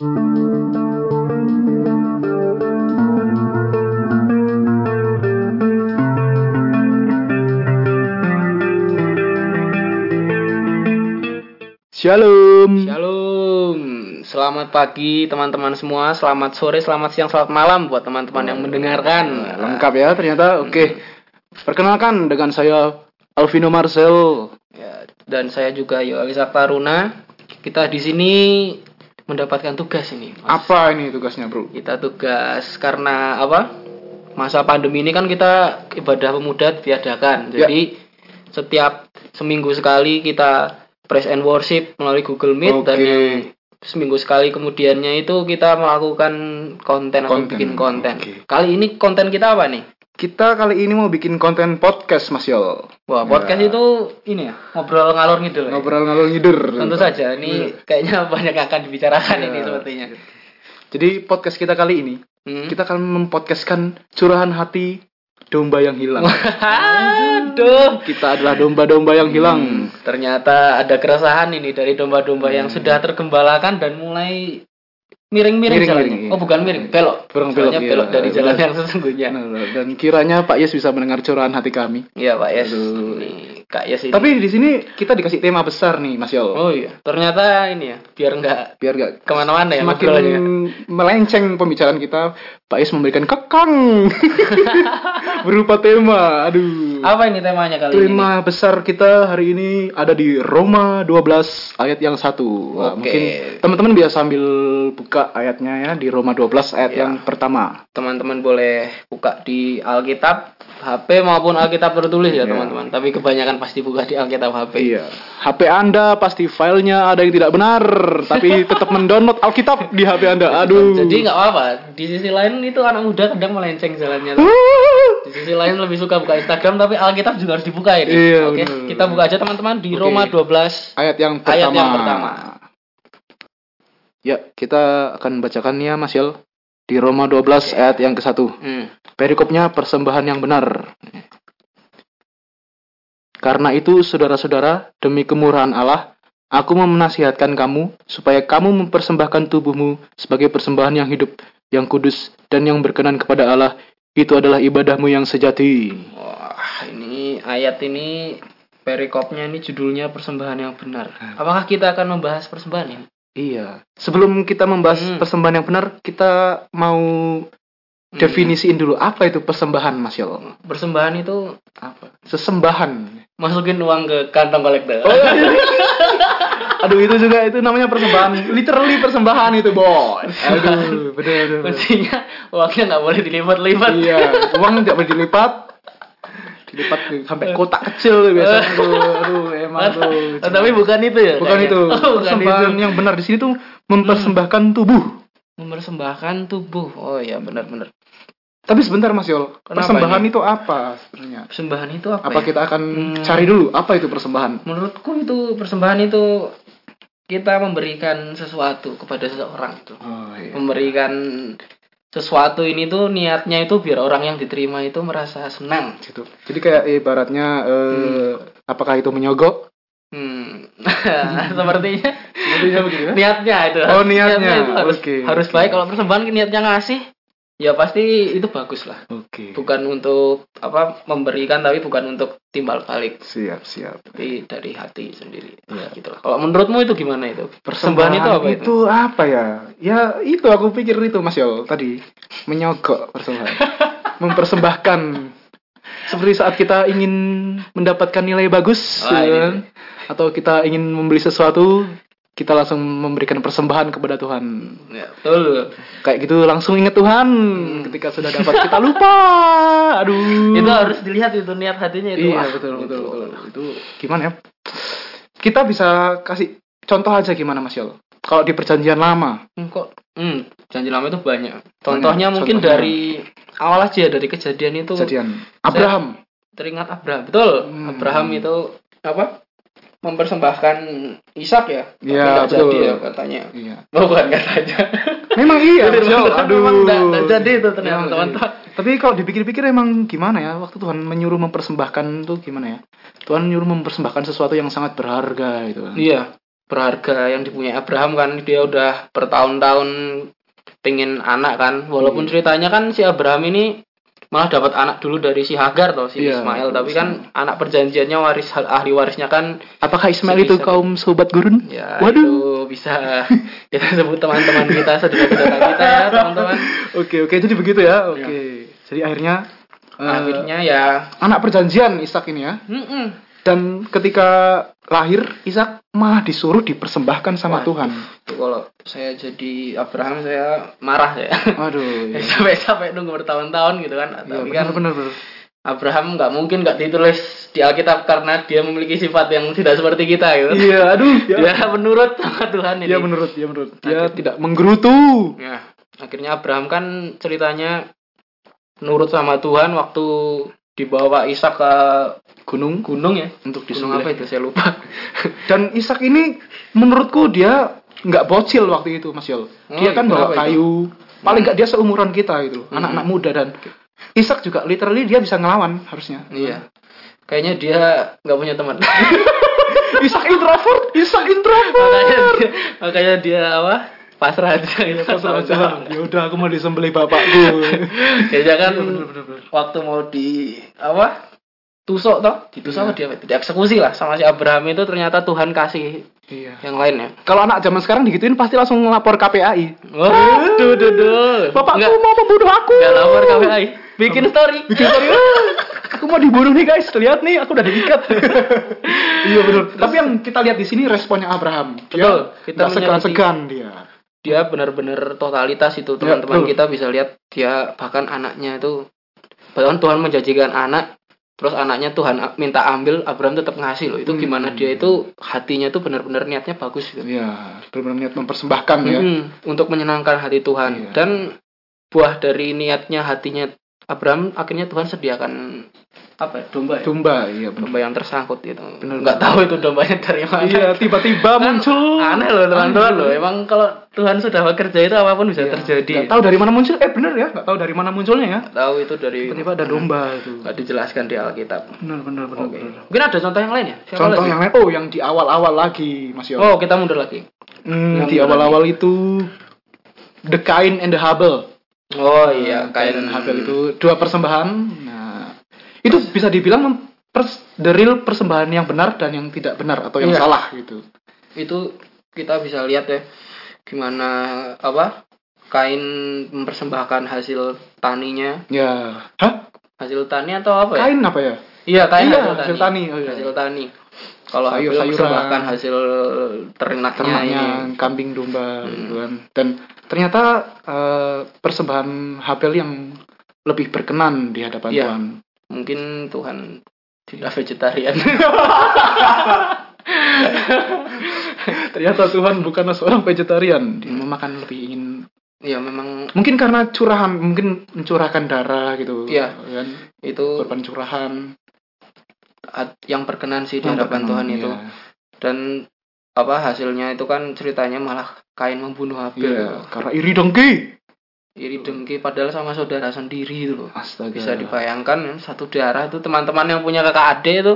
Shalom. Shalom. Selamat pagi teman-teman semua. Selamat sore, selamat siang, selamat malam buat teman-teman yang mendengarkan. Lengkap ya ternyata. Oke. Perkenalkan dengan saya Alvino Marcel. Ya, dan saya juga Yoali Taruna. Kita di sini mendapatkan tugas ini. Mas. Apa ini tugasnya, Bro? Kita tugas karena apa? Masa pandemi ini kan kita ibadah pemuda diadakan. Ya. Jadi setiap seminggu sekali kita praise and worship melalui Google Meet dan Oke. yang seminggu sekali kemudiannya itu kita melakukan konten atau Konten. bikin konten. Oke. Kali ini konten kita apa nih? Kita kali ini mau bikin konten podcast, Mas Yol. Wah, podcast Ya. itu ini ya, ngobrol ngalor ngidul. ya? Ngobrol ngalor ngidur. Tentu saja, ini kayaknya banyak akan dibicarakan Ya. ini sepertinya. Jadi podcast kita kali ini Hmm. kita akan mempodcastkan curahan hati domba yang hilang. Aduh. kita adalah domba-domba yang hilang. Hmm, ternyata ada keresahan ini dari domba-domba yang sudah tergembalakan dan mulai miring-miring jalannya. iya. Oh, bukan miring, belok. Belok, belok, Soalnya iya. belok dari jalan Benar. yang sesungguhnya. Nah, dan kiranya Pak Yes bisa mendengar curahan hati kami. Iya, Pak Yes. Aduh. Kak Yes ini. Tapi di sini kita dikasih tema besar nih, Mas Yol. Oh iya, ternyata ini ya, biar nggak Biar gak ke mana-mana ya semakin ngobrolnya. melenceng pembicaraan kita, Pak Is memberikan kekang berupa tema. Aduh. Apa ini temanya kali ini? Tema besar kita hari ini ada di Roma 12 ayat yang satu. Oke. Mungkin teman-teman bisa sambil buka ayatnya ya di Roma 12 ayat Ya. yang pertama. teman-teman boleh buka di Alkitab HP maupun Alkitab tertulis ya Iya. teman-teman. Tapi kebanyakan pasti buka di Alkitab HP. Iya. HP Anda pasti filenya ada yang tidak benar, tapi tetap mendownload Alkitab di HP Anda. Aduh. Jadi nggak apa-apa. Di sisi lain itu anak muda kadang melenceng jalannya. Di sisi lain lebih suka buka Instagram tapi Alkitab juga harus dibuka ini. Iya, Oke, benar. kita buka aja teman-teman di Oke. Roma 12. ayat yang pertama. Ayat yang pertama. Ya, kita akan bacakan ya Mas Yel. Di Roma 12 ayat yang ke-1. Hmm. Perikopnya persembahan yang benar. Karena itu, saudara-saudara, demi kemurahan Allah, aku menasihatkan kamu supaya kamu mempersembahkan tubuhmu sebagai persembahan yang hidup, yang kudus, dan yang berkenan kepada Allah. Itu adalah ibadahmu yang sejati. Wah, ini ayat ini perikopnya ini judulnya persembahan yang benar. Hmm. Apakah kita akan membahas persembahan ini? Iya. Sebelum kita membahas Hmm. persembahan yang benar, kita mau Hmm. definisiin dulu apa itu persembahan, Mas Yel. Persembahan itu Apa? Sesembahan. masukin uang ke kantong kolektor. Oh, Aduh itu juga itu namanya persembahan, literally persembahan itu bos. Aduh, bener bener. bener. Mestinya uangnya nggak boleh dilipat-lipat. Iya, uang tidak boleh dilipat, dilipat sampai kotak kecil biasanya tuh. Aduh, emang tuh. Oh, tapi bukan itu ya? Bukan itu. Oh, bukan Persembahan itu. yang benar di sini tuh mempersembahkan tubuh. Mempersembahkan tubuh. Oh iya benar-benar. Tapi sebentar Mas Yol, Kenapa persembahan ini? itu apa sebenarnya? Persembahan itu apa? Apa ya? kita akan Hmm. cari dulu apa itu persembahan? Menurutku itu persembahan itu kita memberikan sesuatu kepada seseorang itu. Oh iya. Memberikan sesuatu ini tuh niatnya itu biar orang yang diterima itu merasa senang. Gitu. Jadi kayak ibaratnya eh, apakah itu menyogok? Hmm. Sepertinya Sepertinya begitu ya? niatnya itu. Oh, niatnya. itu harus Oke, harus baik kalau persembahan niatnya ngasih ya pasti itu bagus lah. Oke. Bukan untuk apa memberikan tapi bukan untuk timbal balik. Siap, siap. Tapi dari hati sendiri. Iya. Gitu lah. Kalau menurutmu itu gimana itu? Persembahan itu apa itu? itu apa ya? Ya itu aku pikir itu Mas Yol tadi menyogok persembahan, mempersembahkan. Seperti saat kita ingin mendapatkan nilai bagus, Wah, ya kan? atau kita ingin membeli sesuatu, kita langsung memberikan persembahan kepada Tuhan. Ya, betul. Kayak gitu langsung ingat Tuhan. Ketika sudah dapat kita lupa. Aduh. Itu harus dilihat itu niat hatinya itu. Iya Wah, betul betul betul. Itu gimana ya? Kita bisa kasih contoh aja gimana Mas Yol? Kalau di perjanjian lama, Hmm, kok hmm, janji lama itu banyak. Contohnya mungkin contohnya. dari awal aja dari kejadian itu kejadian Abraham. teringat Abraham. Betul. Hmm. Abraham itu apa? Mempersembahkan Ishak ya. Iya, betul. jadi ya katanya. Iya. Oh, bukan katanya. Memang iya. Memang Aduh. nggak- nggak jadi itu ternyata, Memang teman-teman. jadi. Tapi kalau dipikir-pikir emang gimana ya? Waktu Tuhan menyuruh mempersembahkan tuh gimana ya? Tuhan menyuruh mempersembahkan sesuatu yang sangat berharga gitu kan. Iya. berharga yang dipunyai Abraham kan dia udah bertahun-tahun pengen anak kan walaupun Hmm. ceritanya kan si Abraham ini malah dapat anak dulu dari si Hagar toh si Iya, Ismail tapi kan anak perjanjiannya waris ahli warisnya kan Apakah Ismail itu Bisa. kaum sobat gurun? ya Waduh. itu bisa kita sebut teman-teman kita saudara-saudara kita ya teman-teman Oke oke jadi begitu ya. Oke. Jadi akhirnya eh, akhirnya ya anak perjanjian Ishak ini ya. mm-mm. Dan ketika lahir Ishak malah disuruh dipersembahkan sama Wah. Tuhan. Tuh, kalau saya jadi Abraham saya marah saya Aduh. Iya. sampai sampai nunggu bertahun-tahun gitu kan Iya, tapi kan benar benar. Abraham nggak mungkin nggak ditulis di Alkitab karena dia memiliki sifat yang tidak seperti kita gitu Iya, aduh. dia menurut sama Tuhan ini Iya menurut, iya menurut. Dia Akhirnya. tidak menggerutu. Ya, akhirnya Abraham kan ceritanya nurut sama Tuhan waktu dibawa Ishak ke Gunung gunung ya untuk gunung apa itu saya lupa Dan Ishak ini menurutku dia nggak bocil waktu itu Mas Yol. Dia Oh, kan bawa kenapa itu? kayu. Paling nggak dia seumuran kita gitu, Hmm. anak-anak muda dan Ishak juga literally dia bisa ngelawan harusnya. iya kayaknya dia nggak punya teman Ishak introvert, Ishak makanya introvert. dia, makanya dia apa pasrah aja gitu Pasrah aja. Ya udah aku mau disembelih bapakku. Dia Iya, bener, bener, bener. waktu mau di apa tusuk toh ditusuk apa dia dieksekusi lah sama si Abraham itu ternyata Tuhan kasih Iya. yang lain ya Kalau anak zaman sekarang digituin pasti langsung ngelapor KPAI. waduh duh, duh. Bapakku Nggak- mau membunuh aku. nggak lapor KPI bikin story Bikin story. "Ah, aku mau dibunuh nih guys. Lihat nih, aku udah diikat. iya benar. Tapi yang kita lihat di sini responnya Abraham. Dia Betul. Kita nggak segan-segan dia. Dia benar-benar totalitas itu Ya, teman-teman betul. kita bisa lihat dia bahkan anaknya itu bahkan Tuhan menjanjikan anak terus anaknya Tuhan minta ambil Abraham tetap ngasih loh itu Hmm. gimana dia itu hatinya itu benar-benar niatnya bagus gitu Iya, benar-benar niat mempersembahkan ya. Mm-mm, untuk menyenangkan hati Tuhan Iya. dan buah dari niatnya hatinya Abraham akhirnya Tuhan sediakan apa domba ya? Domba, iya benar. domba yang tersangkut Bener. nggak tahu itu dombanya dari mana Iya, tiba-tiba Kan muncul. aneh loh teman-teman loh emang kalau Tuhan sudah bekerja itu apa pun bisa Iya. terjadi Nggak tahu dari mana muncul. Eh bener ya, nggak tahu dari mana munculnya ya. tahu itu dari Tiba-tiba ada domba itu. nggak dijelaskan di Alkitab Benar, benar, benar. Oke. benar. mungkin ada contoh yang lain ya Siapa Contoh lagi? yang lain, oh yang di awal-awal lagi, Mas oh kita mundur lagi Hmm, yang di awal-awal itu The Kain and the Habel. oh iya Kain kain dan Habel itu dua persembahan. Itu bisa dibilang pers- the real persembahan yang benar dan yang tidak benar atau yang Iya. salah gitu. itu kita bisa lihat ya gimana apa kain mempersembahkan hasil taninya Ya. Hah? hasil tani atau apa ya Kain apa ya? iya kain Iya, hasil, hasil tani, tani. Oh, iya. hasil tani kalau Sayur- sayuran. hasil ternaknya, Ternaknya ini kambing domba Hmm. gitu kan. Dan ternyata eh, persembahan Habel yang lebih berkenan di hadapan Iya. Tuhan. Mungkin Tuhan tidak vegetarian Ternyata Tuhan bukanlah seorang vegetarian. Dia memakan lebih ingin ya memang mungkin karena curahan mungkin mencurahkan darah gitu Iya. kan itu korban curahan yang berkenan sih di hadapan Tuhan itu iya. dan apa hasilnya itu kan ceritanya malah kain membunuh Habel Iya, karena iri dengki iri dengki padahal sama saudara sendiri itu loh. Astaga. Bisa dibayangkan ya, satu darah itu teman-teman yang punya kakak adik itu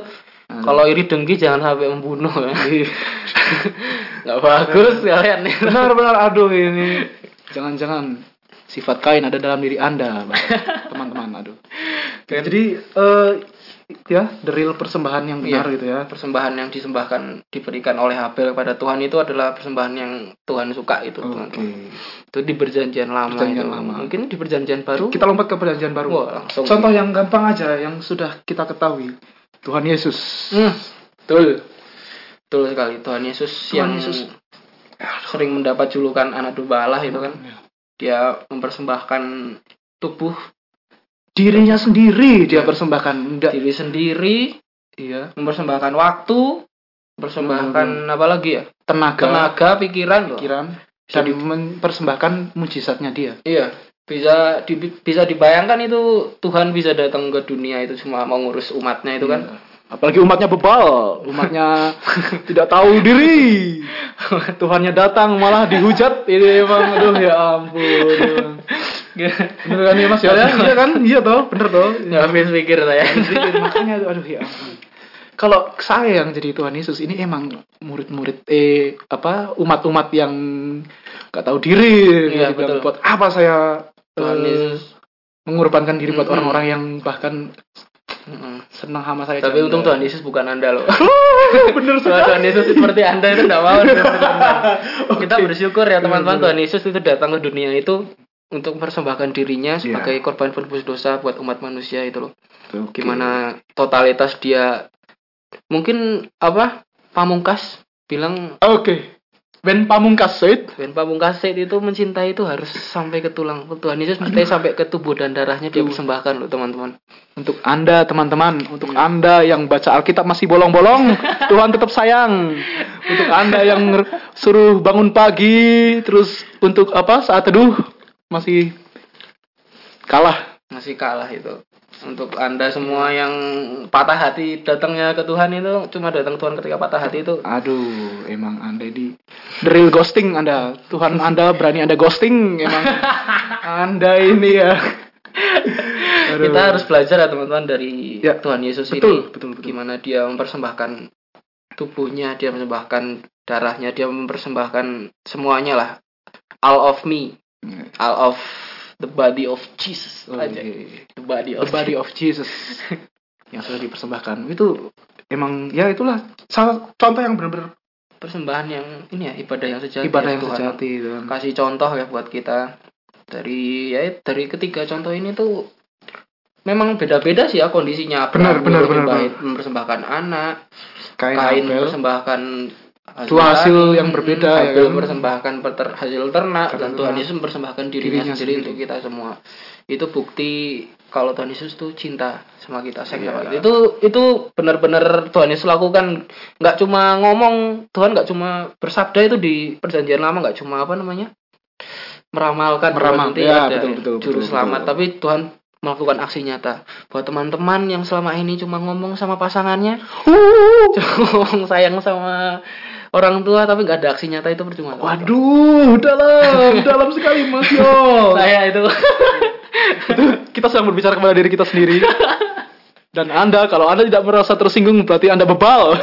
kalau iri dengki jangan sampai membunuh ya. Nggak bagus kalian nih. Benar-benar aduh ini. Jangan-jangan sifat kain ada dalam diri anda teman-teman aduh. Jadi eh ya the real persembahan yang benar Iya. gitu ya persembahan yang disembahkan diberikan oleh Habel kepada Tuhan itu adalah persembahan yang Tuhan suka itu teman-teman itu di perjanjian lama Perjanjian itu lama. mungkin di perjanjian baru kita lompat ke perjanjian baru Wah, langsung contoh yang gampang aja yang sudah kita ketahui Tuhan Yesus Hmm, betul. Betul sekali. Tuhan Yesus Tuhan yang Yesus. sering mendapat julukan anak domba Allah itu kan. Ya. Dia mempersembahkan tubuh dirinya sendiri dia persembahkan enggak. Diri sendiri, iya. mempersembahkan waktu, mempersembahkan apa lagi ya? tenaga, Tenaga, pikiran, pikiran. Bisa dan mempersembahkan mujizatnya dia. Iya, bisa di, bisa dibayangkan itu Tuhan bisa datang ke dunia itu cuma mau ngurus umatnya itu kan. Iya. apalagi umatnya bebal. Umatnya tidak tahu diri. Tuhannya datang malah dihujat. Ini emang aduh ya ampun bener kan ya mas ya iya kan iya toh bener toh Ya habis pikir saya. Makanya aduh ya ampun kalau saya yang jadi Tuhan Yesus ini emang murid-murid eh apa umat-umat yang nggak tahu diri Iya, Dibilang, betul. buat apa saya Tuhan eh, Yesus. mengorbankan diri buat orang-orang yang bahkan Mm-mm. senang sama saya Tapi untung Tuhan Yesus bukan Anda loh. bener sekali Tuhan Yesus seperti Anda itu tidak mau. Kita bersyukur ya teman-teman Tuhan Yesus itu datang ke dunia itu untuk mempersembahkan dirinya sebagai korban penebus dosa buat umat manusia itu loh. Oke. Gimana totalitas dia mungkin apa pamungkas bilang oke Ben Pamungkas Said Ben Pamungkas Said itu mencintai itu harus sampai ke tulang. Tuhan Yesus mencintai sampai ke tubuh dan darahnya dia persembahkan loh teman-teman. untuk anda teman-teman untuk Hmm. anda yang baca Alkitab masih bolong-bolong Tuhan tetap sayang untuk anda yang suruh bangun pagi terus untuk apa saat teduh masih kalah. Masih kalah itu. Untuk Anda semua yang patah hati datangnya ke Tuhan itu cuma datang Tuhan ketika patah hati itu. Aduh emang anda di the real ghosting anda. Tuhan anda berani anda ghosting emang anda ini ya. Aduh. kita harus belajar ya teman-teman dari Ya, Tuhan Yesus betul, ini betul, betul. gimana dia mempersembahkan tubuhnya dia mempersembahkan darahnya dia mempersembahkan semuanya lah. All of me all of the body of Jesus Oh, aja iya. the body the of body of Jesus yang sudah dipersembahkan itu emang ya itulah salah contoh yang benar-benar persembahan yang ini ya ibadah yang sejati ibadah ya yang Tuhan. sejati itu kan. kasih contoh ya buat kita dari ya dari ketiga contoh ini tuh memang beda-beda sih ya kondisinya Benar, benar, benar, mempersembahkan anak Kain, kain Abel. mempersembahkan Dua hasil yang berbeda, ya Abel kan? mempersembahkan peter- hasil ternak Ternak. dan Tuhan Yesus mempersembahkan dirinya, Dirinya sendiri, sendiri. untuk kita semua itu bukti kalau Tuhan Yesus tuh cinta sama kita sayang sama Iya. kita. itu itu benar-benar Tuhan Yesus lakukan nggak cuma ngomong Tuhan nggak cuma bersabda itu di perjanjian lama nggak cuma apa namanya meramalkan Meramal, nanti ya, ada betul, betul, juru betul, selamat betul. tapi Tuhan melakukan aksi nyata buat teman-teman yang selama ini cuma ngomong sama pasangannya cuma ngomong sayang sama orang tua tapi nggak ada aksi nyata itu percuma Waduh, dalam, dalam sekali Mas Yo. saya itu Itu kita sedang berbicara kepada diri kita sendiri. Dan Anda kalau Anda tidak merasa tersinggung berarti Anda bebal.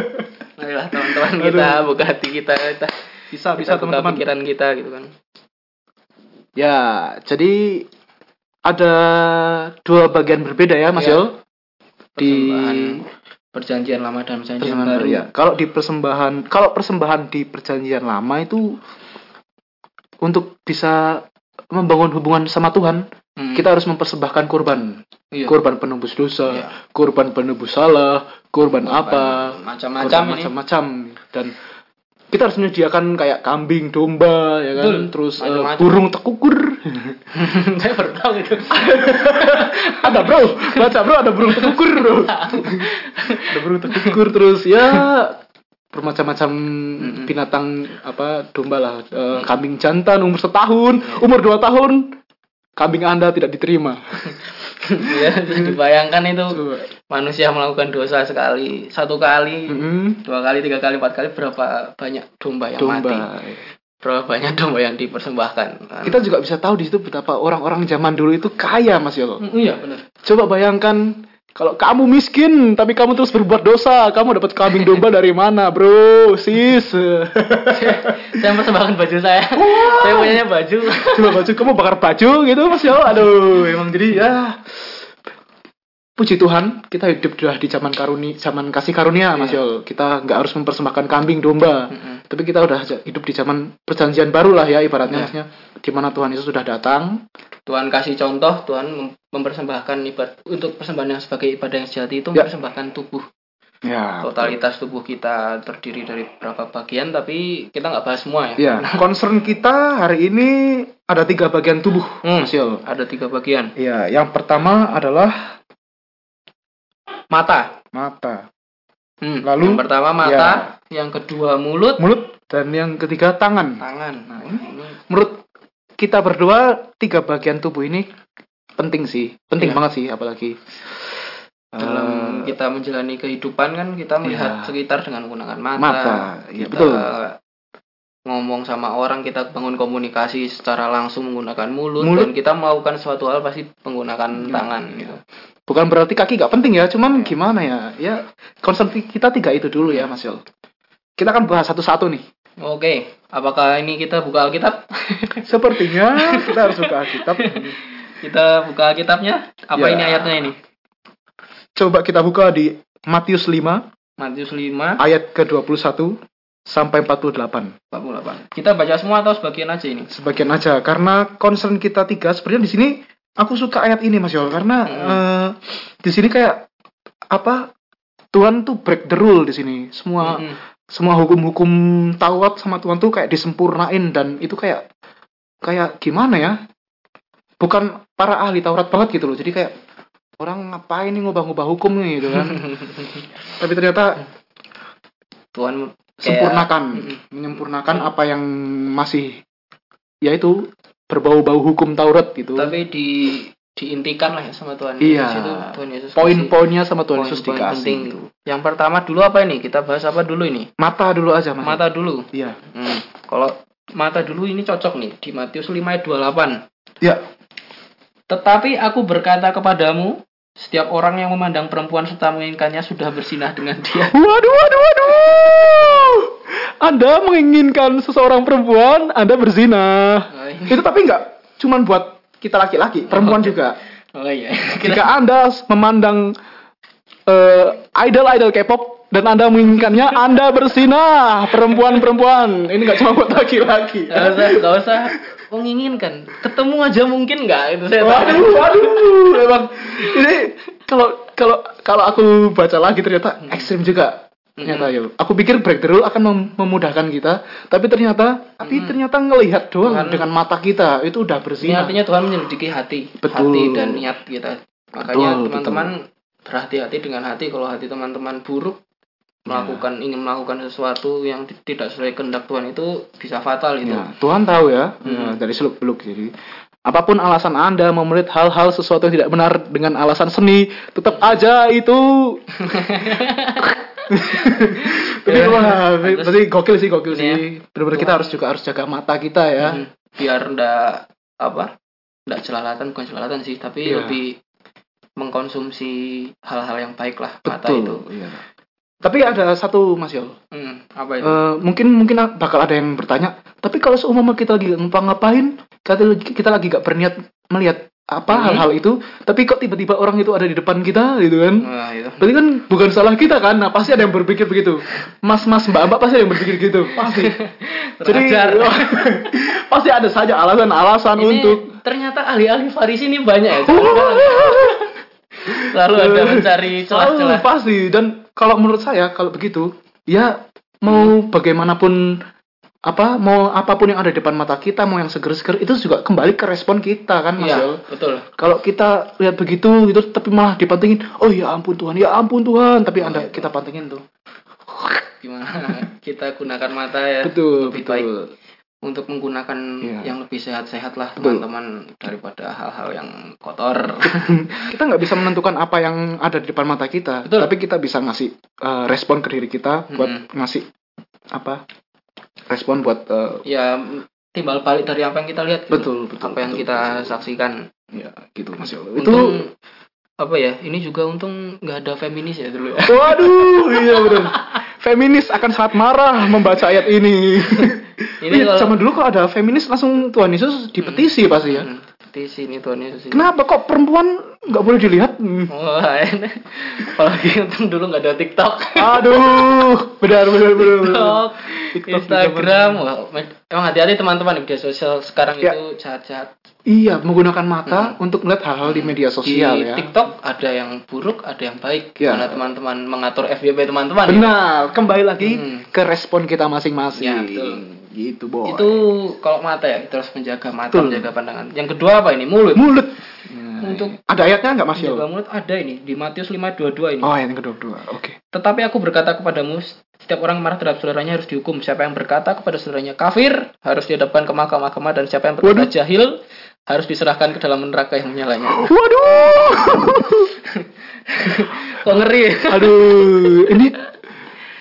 Ayolah teman-teman kita buka hati kita kita bisa kita buka pikiran kita gitu kan Ya, jadi ada dua bagian berbeda ya Mas Ya. Yo. Di persembahan perjanjian lama dan perjanjian persembahan baru ya. Kalau di persembahan kalau persembahan di perjanjian lama itu untuk bisa membangun hubungan sama Tuhan, Hmm. kita harus mempersembahkan kurban. Iya. Kurban penebus dosa, Iya. kurban penebus salah, kurban apa, macam-macam kurban ini macam-macam dan kita harus menyediakan kayak kambing, domba, ya kan, Betul. terus Macam-macam. burung tekukur. saya baru tahu itu ada bro, baca bro, ada burung tekukur bro. ada burung tekukur terus ya bermacam-macam binatang apa domba lah, Eh, kambing jantan umur setahun, umur dua tahun, kambing anda tidak diterima. ya bisa dibayangkan itu Coba. manusia melakukan dosa sekali satu kali Mm-mm. dua kali tiga kali empat kali berapa banyak domba yang mati Domba. berapa banyak domba yang dipersembahkan kan? Kita juga bisa tahu di situ betapa orang-orang zaman dulu itu kaya Mas Yolo. Mm, iya benar Coba bayangkan kalau kamu miskin tapi kamu terus berbuat dosa, kamu dapat kambing domba dari mana, bro? Sis. saya mempersembahkan baju saya saya punyanya baju Coba baju kamu bakar baju gitu Mas Yolo. Aduh, emang jadi ya Puji Tuhan, kita hidup sudah di zaman karuni, zaman kasih karunia, Mas Yol. Kita nggak harus mempersembahkan kambing domba, Mm-mm. Tapi kita udah hidup di zaman perjanjian baru lah ya, ibaratnya, maksudnya, di mana Tuhan Yesus sudah datang, Tuhan kasih contoh Tuhan mem- mempersembahkan ibadah untuk persembahan yang sebagai ibadah yang sejati itu Ya. mempersembahkan tubuh. Ya. totalitas tubuh kita terdiri dari berapa bagian tapi kita nggak bahas semua ya. Ya, concern kita hari ini ada tiga bagian tubuh, Hmm. Ada tiga bagian. Ya, yang pertama adalah mata. Mata, Hmm, Lalu? yang pertama mata yang kedua mulut mulut, dan yang ketiga tangan. tangan Nah, ini Menurut kita berdua, tiga bagian tubuh ini penting sih, penting Iya. banget sih, apalagi dalam eh, kita menjalani kehidupan kan kita melihat Iya. sekitar dengan menggunakan mata, mata, ya kita betul. ngomong sama orang kita bangun komunikasi secara langsung menggunakan mulut, Mulut. dan kita melakukan suatu hal pasti menggunakan Ya. tangan gitu Bukan berarti kaki gak penting ya, cuman gimana ya? Ya concern kita tiga itu dulu ya, Mas Yol. Kita akan bahas satu-satu nih. Oke, apakah ini kita buka Alkitab? Sepertinya kita harus buka Alkitab. kita buka Alkitabnya. Apa Ya. ini ayatnya ini? Coba kita buka di Matius 5 Matius 5 ayat ke-21 sampai 48. 48. Kita baca semua atau sebagian aja ini? Sebagian aja karena concern kita tiga sebenarnya di sini aku suka ayat ini Mas Yol karena Hmm. eh, di sini kayak apa Tuhan tuh break the rule di sini. Semua Mm-mm. semua hukum-hukum Taurat sama Tuhan tuh kayak disempurnain dan itu kayak kayak gimana ya? Bukan para ahli Taurat banget gitu loh. Jadi kayak orang ngapain nih ngubah-ngubah hukum nih gitu kan. Tapi ternyata Tuhan kayak- sempurnakan, Mm-mm. menyempurnakan apa yang masih yaitu berbau-bau hukum Taurat gitu. Tapi di diintikan lah ya sama Tuhan Iya. Yesus itu Tuhan Yesus kasih Poin-poinnya sama Tuhan Yesus poin-poin dikasih. penting. gitu. Yang pertama dulu apa ini? Kita bahas apa dulu ini? Mata dulu aja Mas. Mata dulu. Iya. Hmm. Kalau mata dulu ini cocok nih di Matius 5 ayat 28. Ya. Tetapi aku berkata kepadamu, setiap orang yang memandang perempuan serta menginginkannya sudah bersinah dengan dia. Waduh, waduh, waduh. Anda menginginkan seseorang perempuan, Anda berzina. Oh, ini- Itu tapi enggak cuman buat kita laki-laki, perempuan juga. Oh iya. Jika Anda memandang eh, idol-idol K-pop dan Anda menginginkannya, Anda bersinah, perempuan-perempuan. Ini nggak cuma buat laki-laki. Gak usah, gak usah menginginkan. Ketemu aja mungkin nggak itu saya tahu. Waduh, waduh, emang ini kalau kalau kalau aku baca lagi ternyata ekstrim juga. Ternyata ya. Aku pikir break the rule akan mem- memudahkan kita, tapi ternyata tapi ternyata ngelihat doang Tuhan- dengan mata kita itu udah berzina. artinya Tuhan menyelidiki hati, Betul. hati dan niat kita. Makanya Betul, teman-teman berhati-hati dengan hati. Kalau hati teman-teman buruk, melakukan ingin melakukan sesuatu yang ti- tidak sesuai kehendak Tuhan itu bisa fatal itu. Ya, Tuhan tahu ya, ya, dari seluk beluk jadi apa pun alasan anda mau melihat hal-hal sesuatu yang tidak benar dengan alasan seni tetap aja itu Tapi Ya, wah, berarti gokil sih gokil Ini sih. ya. Benar-benar kita harus juga harus jaga mata kita ya. Hmm, Biar ndak apa? Ndak jelalatan bukan jelalatan sih, tapi Iya. lebih mengkonsumsi hal-hal yang baik lah mata itu. Betul. Iya. Tapi ada satu Mas Yol. Hmm, apa itu? Eh, mungkin mungkin bakal ada yang bertanya. Tapi kalau seumpama kita lagi ngapa-ngapain, kita, kita lagi gak berniat melihat apa Hmm. hal-hal itu, tapi kok tiba-tiba orang itu ada di depan kita gitu kan? Wah, itu. Berarti kan bukan salah kita kan? Nah, pasti ada yang berpikir begitu. Mas-mas, mbak-mbak pasti ada yang berpikir gitu. Pasti. Jadi pasti ada saja alasan-alasan untuk ternyata ahli-ahli Farisi ini banyak ya. Selalu ada mencari celah-celah. Pasti dan kalau menurut saya kalau begitu ya mau bagaimanapun apa mau apa pun yang ada di depan mata kita mau yang seger-seger itu juga kembali ke respon kita kan Mas Yol? betul. Kalau kita lihat begitu gitu tapi malah dipantingin, oh ya ampun Tuhan, ya ampun Tuhan, tapi Oh, anda iya. kita pantingin tuh. Gimana kita gunakan mata ya Betul, lebih betul. baik untuk menggunakan Iya. yang lebih sehat-sehat lah teman-teman daripada hal-hal yang kotor. kita nggak bisa menentukan apa yang ada di depan mata kita, Betul. tapi kita bisa ngasih eh, respon ke diri kita buat Mm-mm. ngasih apa respon buat eh, ya timbal balik dari apa yang kita lihat. gitu. betul betul apa yang betul, kita betul. saksikan. ya gitu Mas Yolo. Itu apa ya? Ini juga untung nggak ada feminis ya dulu ya. waduh iya betul. Feminis akan sangat marah membaca ayat ini. Ini Iya, kalau- zaman dulu kalau ada feminis langsung Tuhan Yesus dipetisi pasti ya. Hmm, petisi ini Tuhan Yesus ini. Kenapa kok perempuan nggak boleh dilihat? Hmm. Wah, ini. apalagi untung dulu nggak ada TikTok. Aduh, benar benar benar. TikTok, TikTok Instagram, wah, emang hati-hati teman-teman di media sosial sekarang Ya. itu jahat-jahat. Iya, menggunakan mata untuk melihat hal-hal di media sosial di ya. TikTok ada yang buruk, ada yang baik. Ya. Gimana teman-teman mengatur FYP teman-teman? ya? Benar, kembali lagi Hmm. ke respon kita masing-masing. Ya, betul. Gitu, boy. Itu kalau mata ya, kita harus menjaga mata, Betul. menjaga pandangan. Yang kedua apa ini? Mulut. mulut. Untuk Ada ayatnya nggak Mas menjaga Yol? mulut ada ini di Matius 5:22 ini. Oh, ayat yang kedua-dua. Oke. Tetapi aku berkata kepadamu, setiap orang marah terhadap saudaranya harus dihukum. Siapa yang berkata kepada saudaranya kafir, harus dihadapkan ke mahkamah dan siapa yang berkata Waduh. jahil, harus diserahkan ke dalam neraka yang menyalanya. Waduh. Kok ngeri? Aduh, ini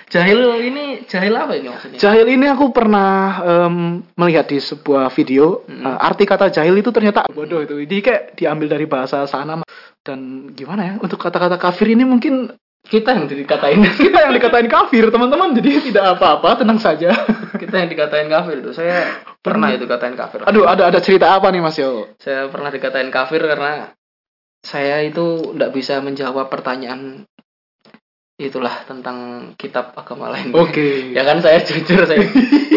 Jahil ini jahil apa ini maksudnya? Jahil ini aku pernah em, melihat di sebuah video Mm. eh, arti kata jahil itu ternyata bodoh itu. Jadi kayak diambil dari bahasa sana dan gimana ya untuk kata-kata kafir ini mungkin Kita yang dikatain kita yang dikatain kafir teman-teman jadi tidak apa-apa tenang saja. kita yang dikatain kafir itu. Saya pernah itu dikatain kafir. Aduh ada ada cerita apa nih Mas Yo? Saya pernah dikatain kafir karena saya itu tidak bisa menjawab pertanyaan itulah tentang kitab agama lain. Oke. Ya kan saya jujur saya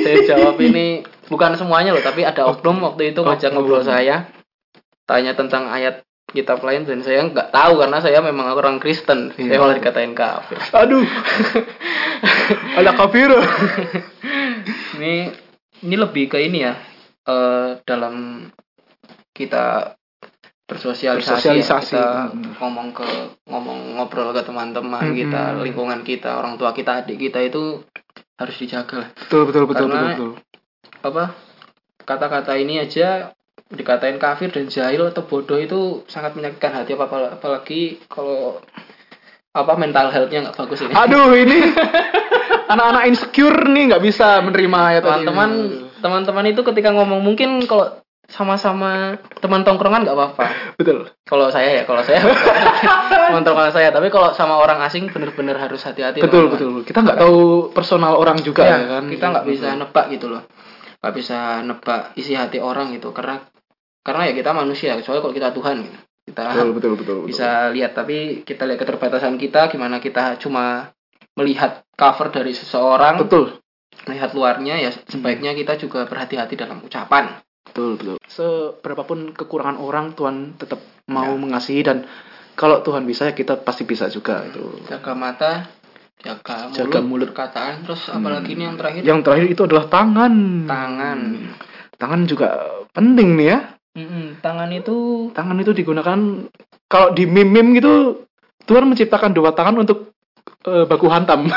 saya jawab ini bukan semuanya loh, tapi ada oknum waktu itu ngajak ngobrol saya tanya tentang ayat kitab lain dan saya nggak tahu karena saya memang orang Kristen. Iya. Saya malah dikatain kafir. Aduh. ada kafir. Ini ini lebih ke ini ya eh, dalam kita bersosialisasi, ya. Bersosialisasi. kita Hmm. ngomong ke ngomong ngobrol ke teman-teman Hmm. kita lingkungan kita orang tua kita adik kita itu harus dijaga lah. Betul betul betul betul Karena- betul. apa kata-kata ini aja dikatain kafir dan jahil atau bodoh itu sangat menyakitkan hati apa apalagi kalau apa mental healthnya nggak bagus ini Aduh ini anak-anak insecure nih nggak bisa menerima ya teman-teman teman-teman itu ketika ngomong mungkin kalau sama-sama teman tongkrongan nggak apa-apa Betul. kalau saya ya kalau saya teman tongkrongan saya tapi kalau sama orang asing bener-bener harus hati-hati Betul teman-teman. betul. Kita nggak tahu personal orang juga Ya, ya, kan. kita nggak bisa nebak gitu loh nggak bisa nebak isi hati orang gitu karena karena ya kita manusia kecuali kalau kita Tuhan gitu. kita Betul betul betul. betul. bisa lihat tapi kita lihat keterbatasan kita gimana kita cuma melihat cover dari seseorang Betul. melihat luarnya ya sebaiknya kita juga berhati-hati dalam ucapan Betul betul. Seberapapun kekurangan orang Tuhan tetap mau Ya. mengasihi dan kalau Tuhan bisa ya kita pasti bisa juga itu. jaga mata jaga mulut, Jaga mulut. perkataan terus apalagi ini yang terakhir Yang terakhir itu adalah tangan. tangan Tangan juga penting nih ya. Mm-mm, tangan itu Tangan itu digunakan kalau di meme-meme gitu Tuhan menciptakan dua tangan untuk eh, baku hantam.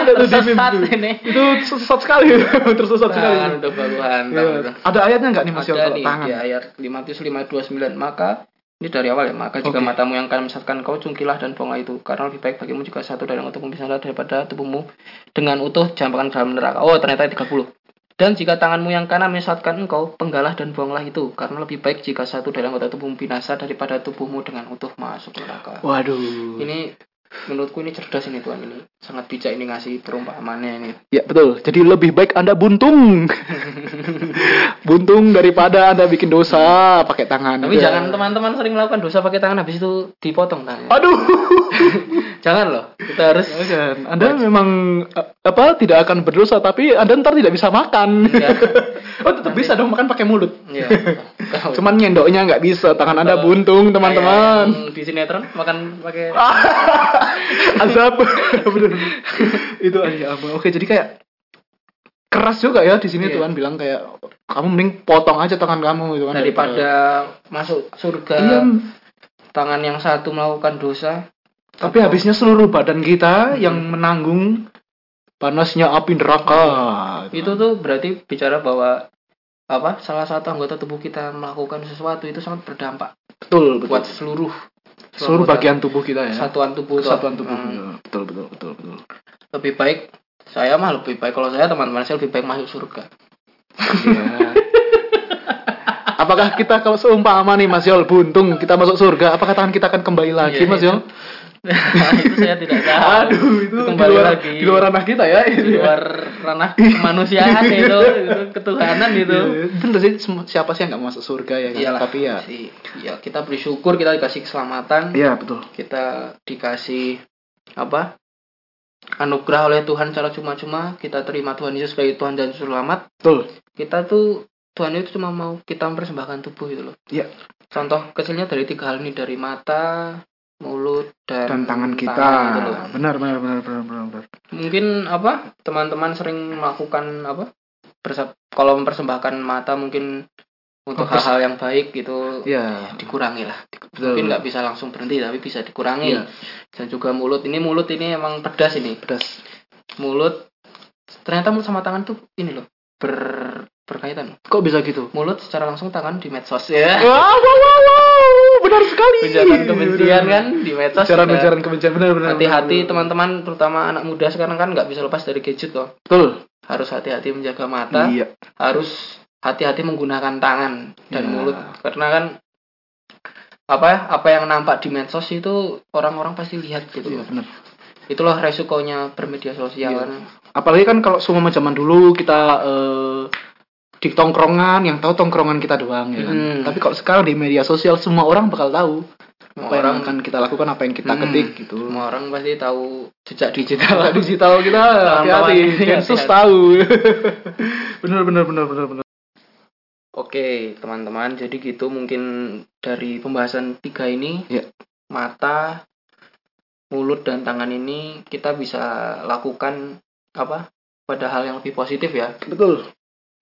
Ada tuh di meme Tersesat tuh. ini Itu sesat sekali, tersesat sekali. untuk baluhan Iya. Ada ayatnya nggak nih Mas Yon ada nih tangan? di ayat 5 Matius 529 maka ini dari awal ya maka jika Oke. matamu yang kanan menyesatkan kau cungkilah dan buanglah itu karena lebih baik bagimu jika satu dari untuk memisahlah daripada tubuhmu dengan utuh campakkan dalam neraka oh ternyata 30 dan jika tanganmu yang kanan menyesatkan engkau penggalah dan buanglah itu karena lebih baik jika satu dari anggota tubuhmu binasa daripada tubuhmu dengan utuh masuk neraka Waduh. ini menurutku ini cerdas ini Tuhan ini sangat bijak ini ngasih perumpamannya ini Ya betul. Jadi lebih baik Anda buntung. buntung daripada Anda bikin dosa pakai tangan. tapi jangan teman-teman sering melakukan dosa pakai tangan habis itu dipotong tangannya Aduh. jangan loh kita harus Jangan. Anda memang eh, apa tidak akan berdosa tapi Anda ntar tidak bisa makan. Ya. oh tetap bisa dong makan pakai mulut. Iya. Kalau- Cuman nyendoknya nggak bisa. Tangan Anda buntung teman-teman. di sinetron makan pakai Azab. Bener. Itu aja apa. Oke jadi kayak keras juga ya di sini Iya. Tuhan bilang kayak kamu mending potong aja tangan kamu gitu kan daripada masuk surga Iya, tangan yang satu melakukan dosa tapi habisnya seluruh badan kita yang menanggung panasnya api neraka. itu tuh berarti bicara bahwa apa salah satu anggota tubuh kita melakukan sesuatu itu sangat berdampak betul betul. buat seluruh seluruh bagian tubuh kita ya. satuan tubuh. Satuan tubuh. Hmm. Betul betul betul betul. lebih baik saya mah lebih baik kalau saya teman-teman saya lebih baik masuk surga Iya. Apakah kita kalau seumpama nih Mas Yol buntung kita masuk surga, apakah tangan kita akan kembali lagi Iya, Mas iya. Yol? itu saya tidak tahu Aduh itu kembali di luar, lagi di luar ranah kita ya. di luar ranah kemanusiaan itu, itu ketuhanan itu Iya, Bener sih siapa sih yang nggak masuk surga ya kan? Iyalah, Tapi ya. sih. ya kita bersyukur kita dikasih keselamatan Iya betul. kita dikasih apa anugerah oleh Tuhan secara cuma-cuma kita terima Tuhan Yesus sebagai Tuhan dan Juru Selamat Betul. kita tuh Tuhan itu cuma mau kita mempersembahkan tubuh gitu loh Iya. contoh kecilnya dari tiga hal ini dari mata mulut dan, Dan tangan kita. gitu loh. benar, benar benar benar benar benar. mungkin apa teman-teman sering melakukan apa perse- kalau mempersembahkan mata mungkin untuk hal-hal yang baik gitu Iya. dikurangi lah Betul. mungkin nggak bisa langsung berhenti tapi bisa dikurangi Iya. dan juga mulut ini mulut ini emang pedas ini Pedas. mulut ternyata mulut sama tangan tuh ini loh ber berkaitan Kok bisa gitu? mulut secara langsung tangan di medsos ya Wow, wow, wow, wow. benar sekali. ujaran kebencian kan di medsos juga. Ujaran-ujaran kebencian benar benar. hati-hati teman-teman terutama anak muda sekarang kan nggak bisa lepas dari gadget kok Betul. harus hati-hati menjaga mata Iya. harus hati-hati menggunakan tangan dan Ya. mulut karena kan apa ya, apa yang nampak di medsos itu orang-orang pasti lihat gitu Iya, benar. itulah resikonya bermedia sosial Iya. kan Apalagi kan kalau semua zaman dulu kita eh, di tongkrongan yang tahu tongkrongan kita doang ya kan. Hmm. Tapi kalau sekarang di media sosial semua orang bakal tahu Semua apa yang orang- akan kita lakukan, apa yang kita Hmm. ketik gitu. semua orang pasti tahu jejak digital digital kita hati-hati, Densus hati-hati. tahu. bener bener bener bener bener. Oke, teman-teman, jadi gitu mungkin dari pembahasan tiga ini, Ya. mata, mulut dan tangan ini kita bisa lakukan apa? Pada hal yang lebih positif ya. Betul.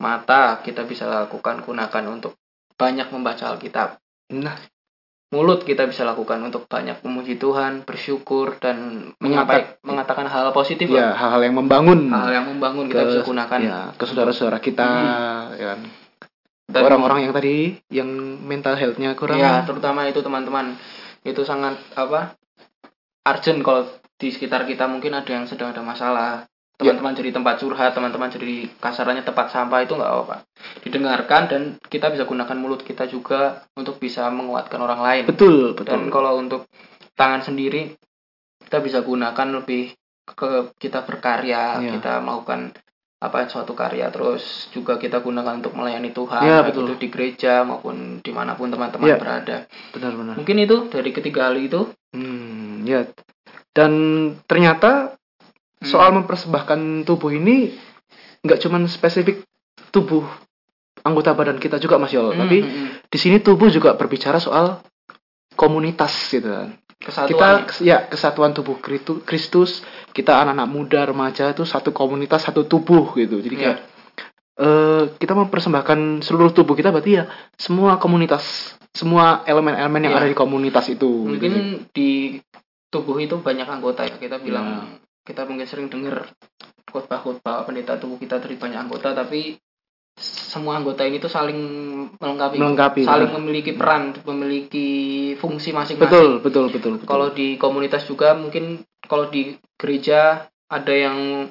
Mata kita bisa lakukan gunakan untuk banyak membaca Alkitab. Nah, Mulut kita bisa lakukan untuk banyak memuji Tuhan, bersyukur dan menyampaikan mengatakan hal positif ya hal-hal yang membangun Hal yang membangun kita bisa gunakan. ya, ke saudara-saudara kita ya kan. Dan- Orang-orang yang tadi yang mental health-nya kurang. Ya, terutama itu teman-teman. Itu sangat apa? Urgent kalau di sekitar kita mungkin ada yang sedang ada masalah. Teman-teman jadi tempat curhat, teman-teman jadi kasarannya tempat sampah itu nggak apa-apa. Didengarkan dan kita bisa gunakan mulut kita juga untuk bisa menguatkan orang lain. Betul, Dan betul. kalau untuk tangan sendiri kita bisa gunakan lebih ke kita berkarya, Iya. kita melakukan apa suatu karya terus juga kita gunakan untuk melayani Tuhan baik betul. itu di gereja maupun di mana pun teman-teman Iya. berada Benar benar. mungkin itu dari ketiga hal itu Hmm, ya. Dan ternyata Hmm. soal mempersembahkan tubuh ini nggak cuman spesifik tubuh anggota badan kita juga Mas Yol, Hmm, tapi hmm, hmm. di sini tubuh juga berbicara soal komunitas gitu kan. Kesatuan kita ya. ya kesatuan tubuh Kristus, kita anak-anak muda, remaja itu satu komunitas, satu tubuh gitu. Jadi Iya. kayak eh, kita mempersembahkan seluruh tubuh kita berarti ya semua komunitas, semua elemen-elemen yang Iya. ada di komunitas itu. gitu. mungkin di tubuh itu banyak anggota ya kita bilang Ya. kita mungkin sering dengar khotbah-khotbah pendeta tubuh kita dari banyak anggota tapi semua anggota ini tuh saling melengkapi, Melengkapi, saling benar. memiliki peran memiliki fungsi masing-masing betul, betul, betul, betul. kalau di komunitas juga mungkin kalau di gereja ada yang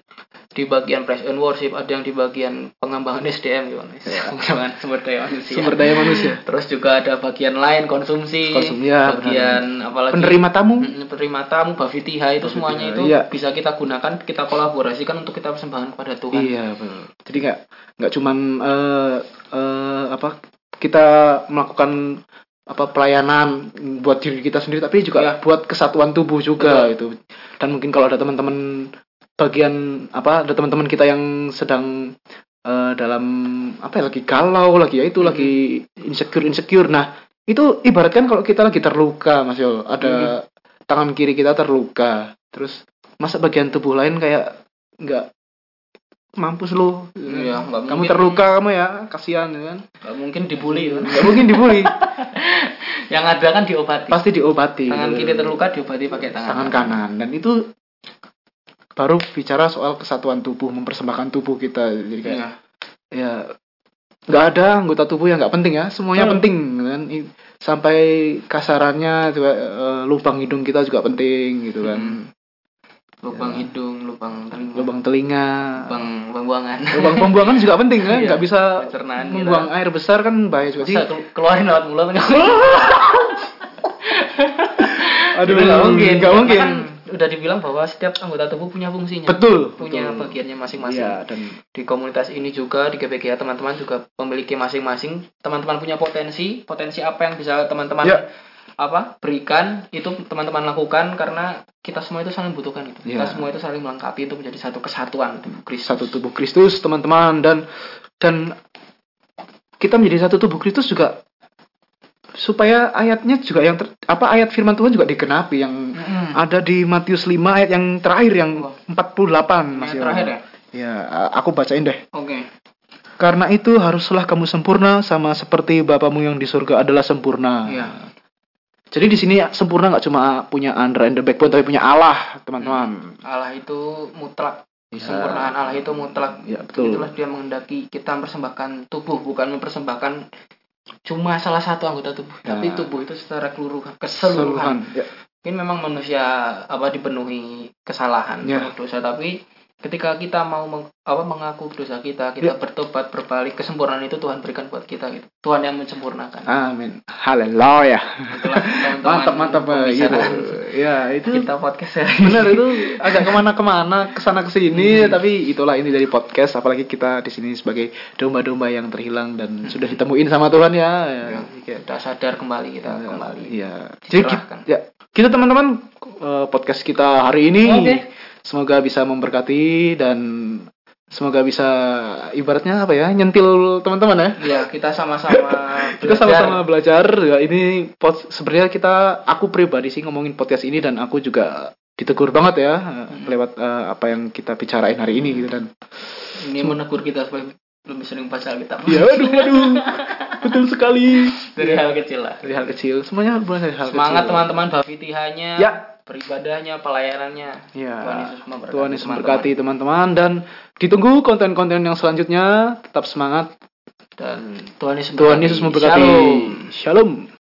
di bagian praise and worship, ada yang di bagian pengembangan SDM gimana? Ya. Pengembangan sumber daya manusia. sumber daya manusia. Terus juga ada bagian lain konsumsi, Konsum- ya, bagian apalagi Penerima tamu, Mm, penerima tamu, bavitiha itu Bavitiha, semuanya itu iya. bisa kita gunakan, kita kolaborasikan untuk kita persembahkan kepada Tuhan. Iya, betul. Jadi nggak nggak cuman eh, eh, apa kita melakukan apa pelayanan buat diri kita sendiri, tapi juga Iya. buat kesatuan tubuh juga itu. Dan mungkin kalau ada teman-teman bagian apa ada teman-teman kita yang sedang eh, dalam apa ya lagi galau lagi ya itu Mhm. lagi insecure insecure. Nah itu ibaratkan kalau kita lagi terluka, Mas Yol, ada tangan kiri kita terluka, terus masa bagian tubuh lain kayak nggak mampus lu Iya, nggak kamu mungkin. terluka kamu ya kasihan ya kan Nggak mungkin dibully kan. nggak mungkin dibully Yang ada kan diobati. pasti diobati Tangan kiri terluka diobati pakai tangan, tangan kanan dan itu baru bicara soal kesatuan tubuh mempersembahkan tubuh kita jadi kayak Iya. ya nggak ada anggota tubuh yang nggak penting ya semuanya Hmm. penting kan sampai kasarannya juga eh, lubang hidung kita juga penting gitu kan Hmm. Lubang Ya. hidung, lubang telinga, lubang telinga lubang pembuangan. lubang pembuangan juga penting kan Iya, nggak bisa pencernaan kita. membuang air besar kan bahaya juga sih keluarin lewat mulut aduh nggak mungkin. nggak mungkin kan udah dibilang bahwa setiap anggota tubuh punya fungsinya. betul Punya betul. bagiannya masing-masing. Iya, dan Di komunitas ini juga di GPGA teman-teman juga memiliki masing-masing. Teman-teman punya potensi, potensi apa yang bisa teman-teman Ya. apa berikan itu teman-teman lakukan karena kita semua itu saling butuhkan gitu. Ya. Kita semua itu saling melengkapi untuk menjadi satu kesatuan tubuh Kristus. satu tubuh Kristus teman-teman dan dan kita menjadi satu tubuh Kristus juga supaya ayatnya juga yang ter- apa ayat firman Tuhan juga digenapi yang Mm-mm. Ada di Matius 5 ayat yang terakhir yang Wah. 48 Mas Yang terakhir ya. Ya, aku bacain deh. Oke. Karena itu haruslah kamu sempurna sama seperti Bapamu yang di surga adalah sempurna. Iya. Jadi di sini sempurna nggak cuma punya under and the backbone tapi punya Allah, teman-teman. Allah itu mutlak. Ya. Sempurnaan Allah itu mutlak. Ya, betul. Itulah dia menghendaki kita mempersembahkan tubuh bukan mempersembahkan cuma salah satu anggota tubuh, Ya. tapi tubuh itu secara keseluruhan, keseluruhan. Ya. Ini memang manusia apa dipenuhi kesalahan, Ya. penuh dosa, tapi ketika kita mau meng- apa mengaku dosa kita, kita Ya. bertobat, berbalik, kesempurnaan itu Tuhan berikan buat kita gitu. Tuhan yang menyempurnakan. Amin. Haleluya. Itulah Mantap mantap eh, gitu. pembicaraan Ya itu kita podcast hari benar itu agak ke mana-kemana ke sana ke sini Hmm. tapi itulah ini dari podcast apalagi kita di sini sebagai domba-domba yang terhilang dan sudah ditemuin sama Tuhan ya. ya. Ya, Sudah sadar kembali kita kembali. Iya. Jadi Diserahkan. ki- ya kita teman-teman eh, podcast kita hari ini Oke. semoga bisa memberkati dan semoga bisa ibaratnya apa ya nyentil teman-teman ya. Ya, kita sama-sama Kita sama-sama belajar. Ya, ini pod, sebenarnya kita aku pribadi sih ngomongin podcast ini dan aku juga ditegur banget ya eh, lewat eh, apa yang kita bicarain hari ini gitu dan ini menegur kita supaya lebih sering baca Alkitab. ya waduh waduh betul sekali Dari hal kecil lah. dari hal kecil semuanya bermula dari hal Semangat kecil. teman-teman bafitihannya, Ya. beribadahnya, pelayanannya. Ya, Tuhan Yesus memberkati. Tuhan Yesus teman-teman. memberkati teman-teman dan ditunggu konten-konten yang selanjutnya. Tetap semangat. Dan Tuhan Yesus Tuhan Yesus memberkati. Shalom. Shalom.